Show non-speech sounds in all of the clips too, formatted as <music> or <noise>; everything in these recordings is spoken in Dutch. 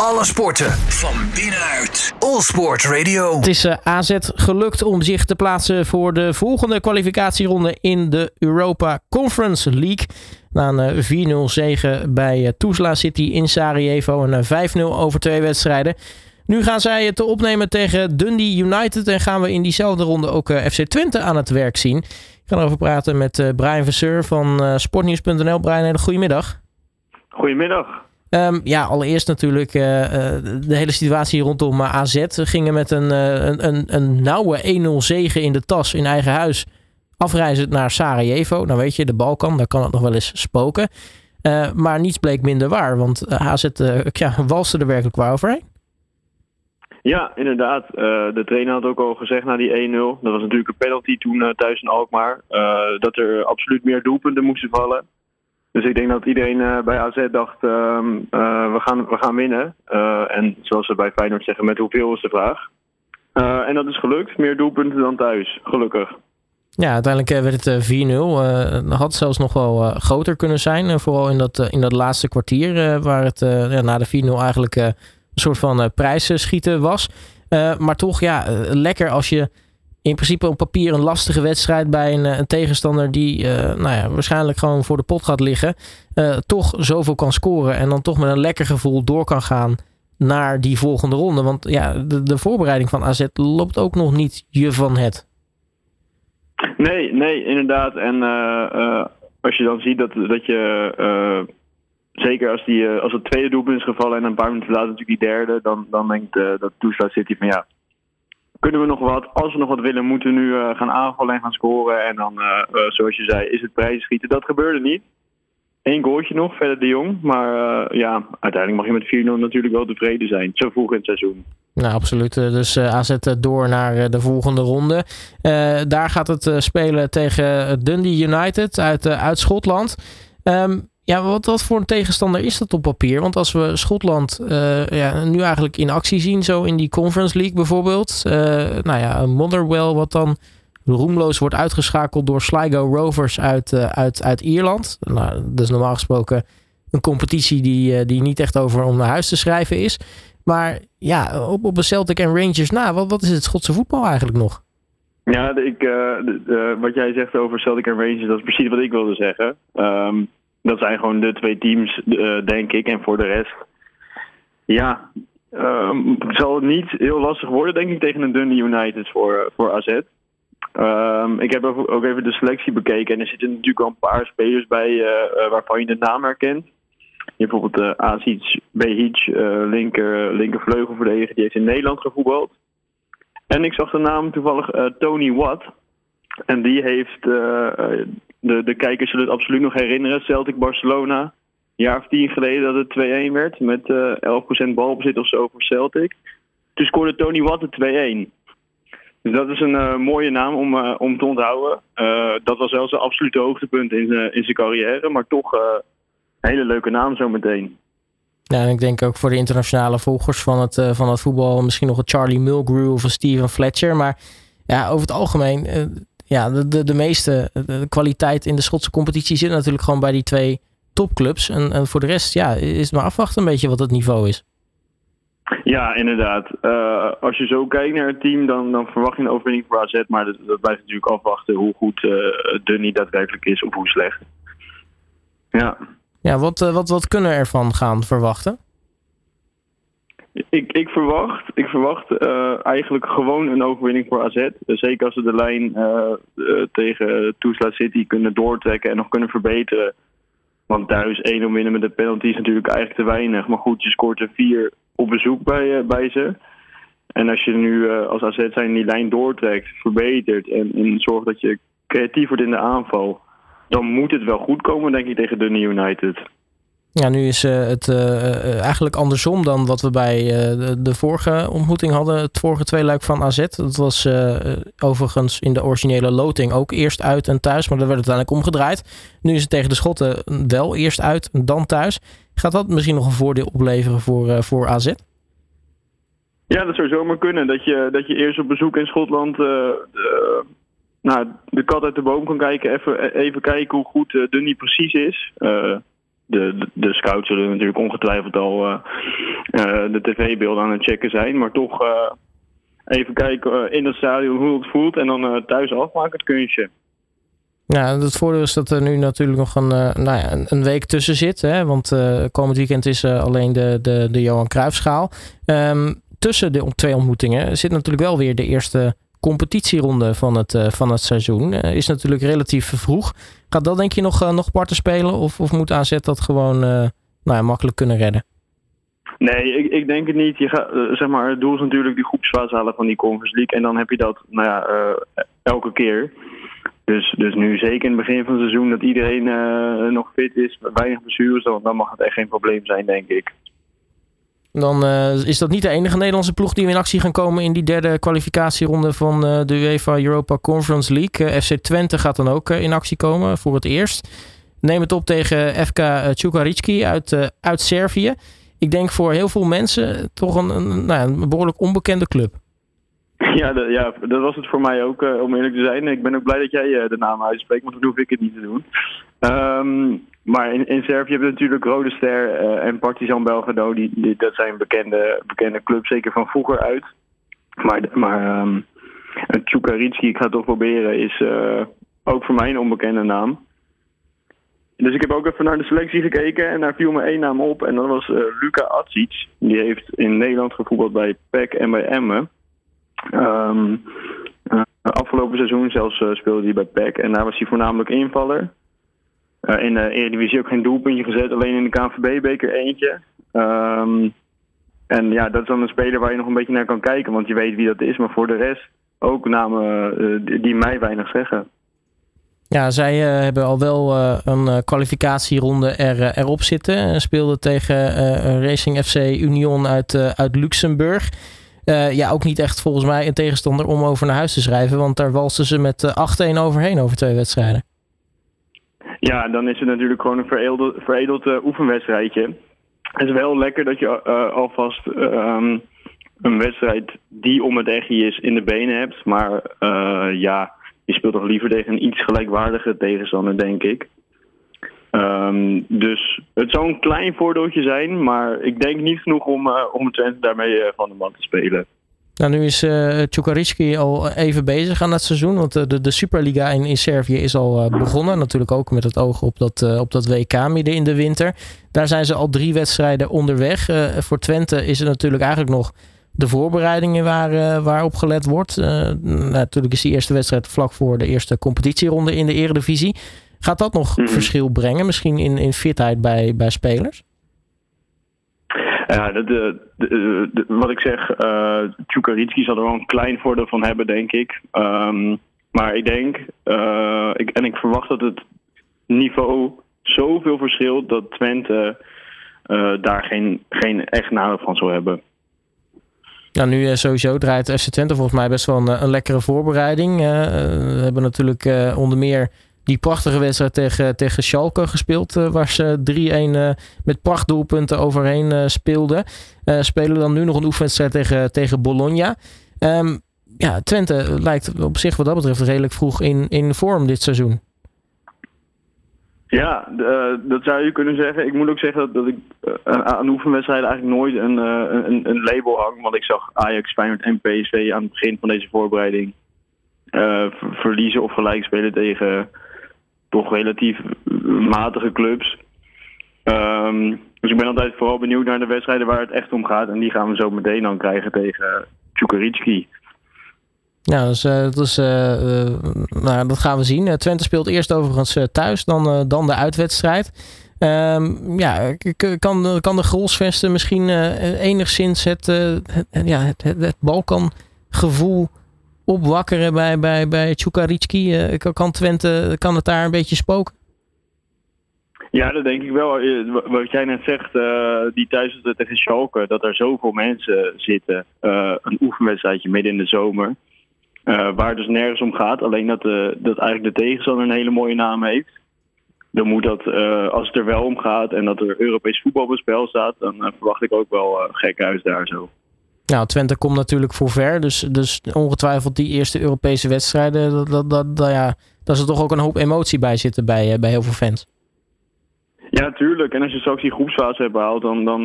Alle sporten van binnenuit. All Sport Radio. Het is uh, AZ gelukt om zich te plaatsen voor de volgende kwalificatieronde in de Europa Conference League. Na een 4-0 zege bij uh, Tuzla City in Sarajevo. Een 5-0 over twee wedstrijden. Nu gaan zij het opnemen tegen Dundee United. En gaan we in diezelfde ronde ook uh, FC Twente aan het werk zien. Ik ga erover praten met Brian Verseur van Sportnieuws.nl. Brian, hele goedemiddag. Goedemiddag. Um, ja, allereerst natuurlijk uh, de hele situatie rondom AZ. We gingen met een, een, een, nauwe 1-0 zegen in de tas in eigen huis afreizen naar Sarajevo. Nou weet je, de Balkan, daar kan het nog wel eens spoken. Maar niets bleek minder waar, want AZ ja, <laughs> walste er werkelijk waar overheen. Ja, inderdaad. De trainer had ook al gezegd na die 1-0. Dat was natuurlijk een penalty toen thuis in Alkmaar. Dat er absoluut meer doelpunten moesten vallen. Dus ik denk dat iedereen uh, bij AZ dacht, uh, uh, we, gaan, we gaan winnen. en zoals ze bij Feyenoord zeggen, met hoeveel is de vraag. en dat is gelukt. Meer doelpunten dan thuis, gelukkig. Ja, uiteindelijk werd het 4-0. had zelfs nog wel groter kunnen zijn. vooral in dat, in dat laatste kwartier, waar het ja, na de 4-0 eigenlijk een soort van prijsschieten was. maar toch, ja, lekker als je in principe op papier een lastige wedstrijd bij een, een tegenstander die uh, nou ja, waarschijnlijk gewoon voor de pot gaat liggen, uh, toch zoveel kan scoren en dan toch met een lekker gevoel door kan gaan naar die volgende ronde. Want ja, de, voorbereiding van AZ loopt ook nog niet je van het. Nee, nee, inderdaad. En uh, als je dan ziet dat, dat je zeker als, die, als het tweede doelpunt is gevallen en een paar minuten later natuurlijk die derde, dan, dan denkt dat Toesla City van ja, kunnen we nog wat. Als we nog wat willen, moeten we nu uh, gaan aanvallen en gaan scoren. En dan, uh, uh, zoals je zei, is het prijzen schieten. Dat gebeurde niet. Eén goaltje nog, verder de Jong. Maar ja, uiteindelijk mag je met 4-0 natuurlijk wel tevreden zijn. Zo vroeg in het seizoen. Nou, absoluut. Dus AZ door naar de volgende ronde. daar gaat het spelen tegen Dundee United uit, uit Schotland. Um, ja, wat, wat voor een tegenstander is dat op papier? Want als we Schotland uh, ja, nu eigenlijk in actie zien, zo in die Conference League bijvoorbeeld. Uh, nou ja, Motherwell, wat dan roemloos wordt uitgeschakeld door Sligo Rovers uit, uh, uit, uit Ierland. Nou, dat is normaal gesproken een competitie die, die niet echt over om naar huis te schrijven is. Maar ja, op, op Celtic en Rangers na, wat, wat is het Schotse voetbal eigenlijk nog? Ja, ik, de, de, wat jij zegt over Celtic en Rangers, dat is precies wat ik wilde zeggen. Um, dat zijn gewoon de twee teams, uh, denk ik. En voor de rest, ja, um, zal het niet heel lastig worden, denk ik, tegen een Dundee United voor, voor AZ. Um, ik heb ook even de selectie bekeken en er zitten natuurlijk al een paar spelers bij uh, waarvan je de naam herkent. Bijvoorbeeld uh, Aziz Behic, uh, linker, linker vleugelverdediger, die heeft in Nederland gevoetbald. En ik zag de naam toevallig Tony Watt. En die heeft de, de kijkers zullen het absoluut nog herinneren. Celtic Barcelona, een jaar of tien geleden dat het 2-1 werd. Met uh, 11% balbezit of zo voor Celtic. Toen scoorde Tony Watt de 2-1. Dus dat is een uh, mooie naam om, uh, om te onthouden. Dat was wel zijn absolute hoogtepunt in, in zijn carrière. Maar toch een hele leuke naam zometeen. Ja, en ik denk ook voor de internationale volgers van het, van het voetbal... misschien nog een Charlie Mulgrew of een Steven Fletcher. Maar ja, over het algemeen ja, de, de, de meeste de kwaliteit in de Schotse competitie zit natuurlijk gewoon bij die twee topclubs. En, en voor de rest, ja, is het maar afwachten een beetje wat het niveau is. Ja, inderdaad. Uh, als je zo kijkt naar het team, dan, dan verwacht je een overwinning voor AZ. Maar dat, dat blijft natuurlijk afwachten hoe goed uh, Dunny daadwerkelijk is of hoe slecht. Ja. Ja, wat, uh, wat, wat kunnen we ervan gaan verwachten? Ik, ik verwacht, ik verwacht uh, eigenlijk gewoon een overwinning voor AZ. Zeker als ze de lijn uh, uh, tegen Tuzla City kunnen doortrekken en nog kunnen verbeteren. Want thuis 1-0 winnen met de penalty is natuurlijk eigenlijk te weinig. Maar goed, je scoort er 4 op bezoek bij, bij ze. En als je nu als AZ zijn die lijn doortrekt, verbetert en, en zorgt dat je creatief wordt in de aanval... dan moet het wel goed komen, denk ik, tegen Dundee United. Ja, nu is uh, het uh, eigenlijk andersom dan wat we bij de, vorige ontmoeting hadden. Het vorige tweeluik van AZ. Dat was overigens in de originele loting ook eerst uit en thuis. Maar dat werd uiteindelijk omgedraaid. Nu is het tegen de Schotten wel eerst uit en dan thuis. Gaat dat misschien nog een voordeel opleveren voor, voor AZ? Ja, dat zou zomaar kunnen. Dat je, dat je eerst op bezoek in Schotland nou, de kat uit de boom kan kijken. Even, even kijken hoe goed Dunny precies is de, de, scouts zullen natuurlijk ongetwijfeld al de tv-beelden aan het checken zijn. Maar toch even kijken in het stadion hoe het voelt en dan thuis afmaken het kunstje. Ja, het voordeel is dat er nu natuurlijk nog een, nou ja, een week tussen zit. Hè? Want komend weekend is alleen de, de, de Johan Cruijffschaal. Um, tussen de twee ontmoetingen zit natuurlijk wel weer de eerste competitieronde van het, uh, van het seizoen. Uh, is natuurlijk relatief vroeg. Gaat dat denk je nog, uh, nog parten spelen? Of, of moet AZ dat gewoon nou ja, makkelijk kunnen redden? Nee, ik, ik denk het niet. Je gaat, zeg maar, het doel is natuurlijk die groepsfase halen van die Conference League. En dan heb je dat nou ja, elke keer. Dus, dus nu zeker in het begin van het seizoen dat iedereen nog fit is, weinig blessures, dan, dan mag het echt geen probleem zijn, denk ik. Dan uh, is dat niet de enige Nederlandse ploeg die in actie gaan komen in die derde kwalificatieronde van uh, de UEFA Europa Conference League. Uh, FC Twente gaat dan ook in actie komen voor het eerst. Neem het op tegen FK Čukarički uit, uit Servië. Ik denk voor heel veel mensen toch een, een, nou, behoorlijk onbekende club. Ja, de, ja, dat was het voor mij ook, om eerlijk te zijn. Ik ben ook blij dat jij de naam uitspreekt, want dan hoef ik het niet te doen. Um, maar in, in Servië heb je natuurlijk Rode Ster uh, en Partizan Belgrado. Die, die, dat zijn bekende, bekende clubs, zeker van vroeger uit. Maar, maar Tjukaritski, ik ga toch proberen, is uh, ook voor mij een onbekende naam. Dus ik heb ook even naar de selectie gekeken en daar viel me één naam op. En dat was uh, Luka Atsic. Die heeft in Nederland gevoetbald bij PEC en bij Emmen. Um, afgelopen seizoen zelfs speelde hij bij PEC en daar was hij voornamelijk invaller. Uh, in de Eredivisie ook geen doelpuntje gezet, alleen in de KNVB-beker eentje. Um, en ja, dat is dan een speler waar je nog een beetje naar kan kijken, want je weet wie dat is. Maar voor de rest ook namen uh, die mij weinig zeggen. Ja, zij uh, hebben al wel een kwalificatieronde er, erop zitten. Speelden tegen Racing FC Union uit, uit Luxemburg. ja, ook niet echt volgens mij een tegenstander om over naar huis te schrijven. Want daar walsten ze met 8-1 overheen over twee wedstrijden. Ja, dan is het natuurlijk gewoon een veredeld, veredeld uh, oefenwedstrijdje. Het is wel lekker dat je uh, alvast uh, een wedstrijd die om het echt is in de benen hebt. Maar ja, je speelt toch liever tegen een iets gelijkwaardige tegenstander, denk ik. Um, dus het zou een klein voordeeltje zijn, maar ik denk niet genoeg om, om Twente daarmee van de man te spelen. Nou, nu is uh, al even bezig aan het seizoen. Want de, de Superliga in, in Servië is al uh, begonnen. Natuurlijk ook met het oog op dat, uh, op dat WK midden in de winter. Daar zijn ze al drie wedstrijden onderweg. voor Twente is het natuurlijk eigenlijk nog de voorbereidingen waar, waarop gelet wordt. natuurlijk is die eerste wedstrijd vlak voor de eerste competitieronde in de Eredivisie. Gaat dat nog mm verschil brengen? Misschien in, in fitheid bij, bij spelers? Ja, de, de, de, wat ik zeg, uh, zal er wel een klein voordeel van hebben, denk ik. Um, maar ik denk, ik, en ik verwacht dat het niveau zoveel verschilt dat Twente daar geen, geen echt nadeel van zou hebben. Ja, nu sowieso draait FC Twente volgens mij best wel een lekkere voorbereiding. we hebben natuurlijk onder meer die prachtige wedstrijd tegen, tegen Schalke gespeeld. Uh, waar ze 3-1 uh, met prachtdoelpunten overheen uh, speelden. spelen dan nu nog een oefenwedstrijd tegen, tegen Bologna. Um, ja, Twente lijkt op zich wat dat betreft redelijk vroeg in, in vorm dit seizoen. Ja, dat zou je kunnen zeggen. Ik moet ook zeggen dat, ik aan oefenwedstrijden eigenlijk nooit een, een, een, label hang. Want ik zag Ajax, Feyenoord en PSV aan het begin van deze voorbereiding verliezen of gelijk spelen tegen toch relatief matige clubs. Um, dus ik ben altijd vooral benieuwd naar de wedstrijden waar het echt om gaat. En die gaan we zo meteen dan krijgen tegen Tjukaritski. Ja, dus, nou, dat gaan we zien. Twente speelt eerst overigens thuis, dan, dan de uitwedstrijd. Um, ja, kan, kan de Grolsvesten misschien enigszins het, het, ja, het, het, het Balkan-gevoel opwakkeren bij, bij, bij Tjukaritski? Uh, kan Twente, kan het daar een beetje spoken? Ja, dat denk ik wel. Eh, wat jij net zegt, uh, die thuis tegen Schalke, dat er zoveel mensen zitten. Een oefenwedstrijdje midden in de zomer. waar dus nergens om gaat. Alleen dat, dat eigenlijk de tegenstander een hele mooie naam heeft. Dan moet dat, als het er wel om gaat en dat er Europees voetbal op het spel staat, dan verwacht ik ook wel gek huis daar zo. Nou, Twente komt natuurlijk voor ver. Dus, dus ongetwijfeld die eerste Europese wedstrijden. Dat, dat, dat, dat ja, daar zal toch ook een hoop emotie bij zitten bij, eh, bij heel veel fans. Ja, tuurlijk. En als je straks die groepsfase hebt behaald, dan, dan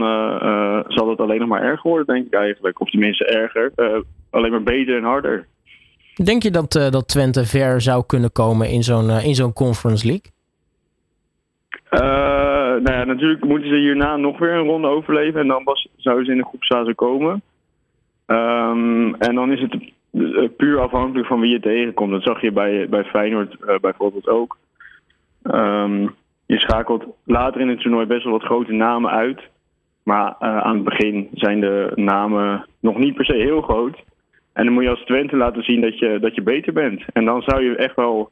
zal het alleen nog maar erger worden, denk ik eigenlijk. Of tenminste erger. alleen maar beter en harder. Denk je dat, dat Twente ver zou kunnen komen in zo'n in zo'n Conference League? nou ja, natuurlijk moeten ze hierna nog weer een ronde overleven. En dan pas zouden ze in de groepsfase komen. Um, en dan is het puur afhankelijk van wie je tegenkomt. Dat zag je bij, bij Feyenoord uh, bijvoorbeeld ook. Um, je schakelt later in het toernooi best wel wat grote namen uit. Maar uh, aan het begin zijn de namen nog niet per se heel groot. En dan moet je als Twente laten zien dat je, dat je beter bent. En dan zou je echt wel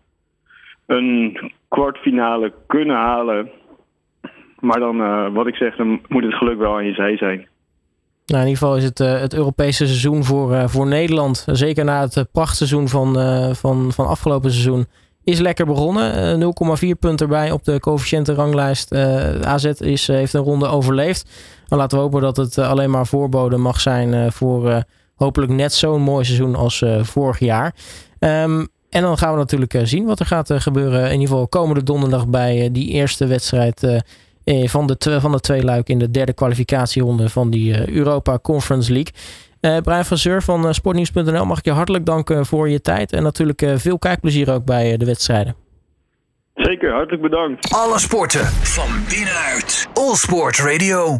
een kwartfinale kunnen halen. Maar dan, wat ik zeg, dan moet het geluk wel aan je zij zijn. Nou, in ieder geval is het uh, het Europese seizoen voor, uh, voor Nederland. Zeker na het prachtseizoen van, van, van afgelopen seizoen is lekker begonnen. 0,4 punten erbij op de coëfficiëntenranglijst. AZ is, heeft een ronde overleefd. Maar laten we hopen dat het alleen maar voorbode mag zijn voor hopelijk net zo'n mooi seizoen als vorig jaar. Um, en dan gaan we natuurlijk zien wat er gaat gebeuren. In ieder geval komende donderdag bij die eerste wedstrijd van, de van de twee luik in de derde kwalificatieronde van die Europa Conference League. Uh, Brian van Zeur van uh, Sportnieuws.nl mag ik je hartelijk danken voor je tijd. En natuurlijk uh, veel kijkplezier ook bij de wedstrijden. Zeker, hartelijk bedankt. Alle sporten van binnenuit. All Sport Radio.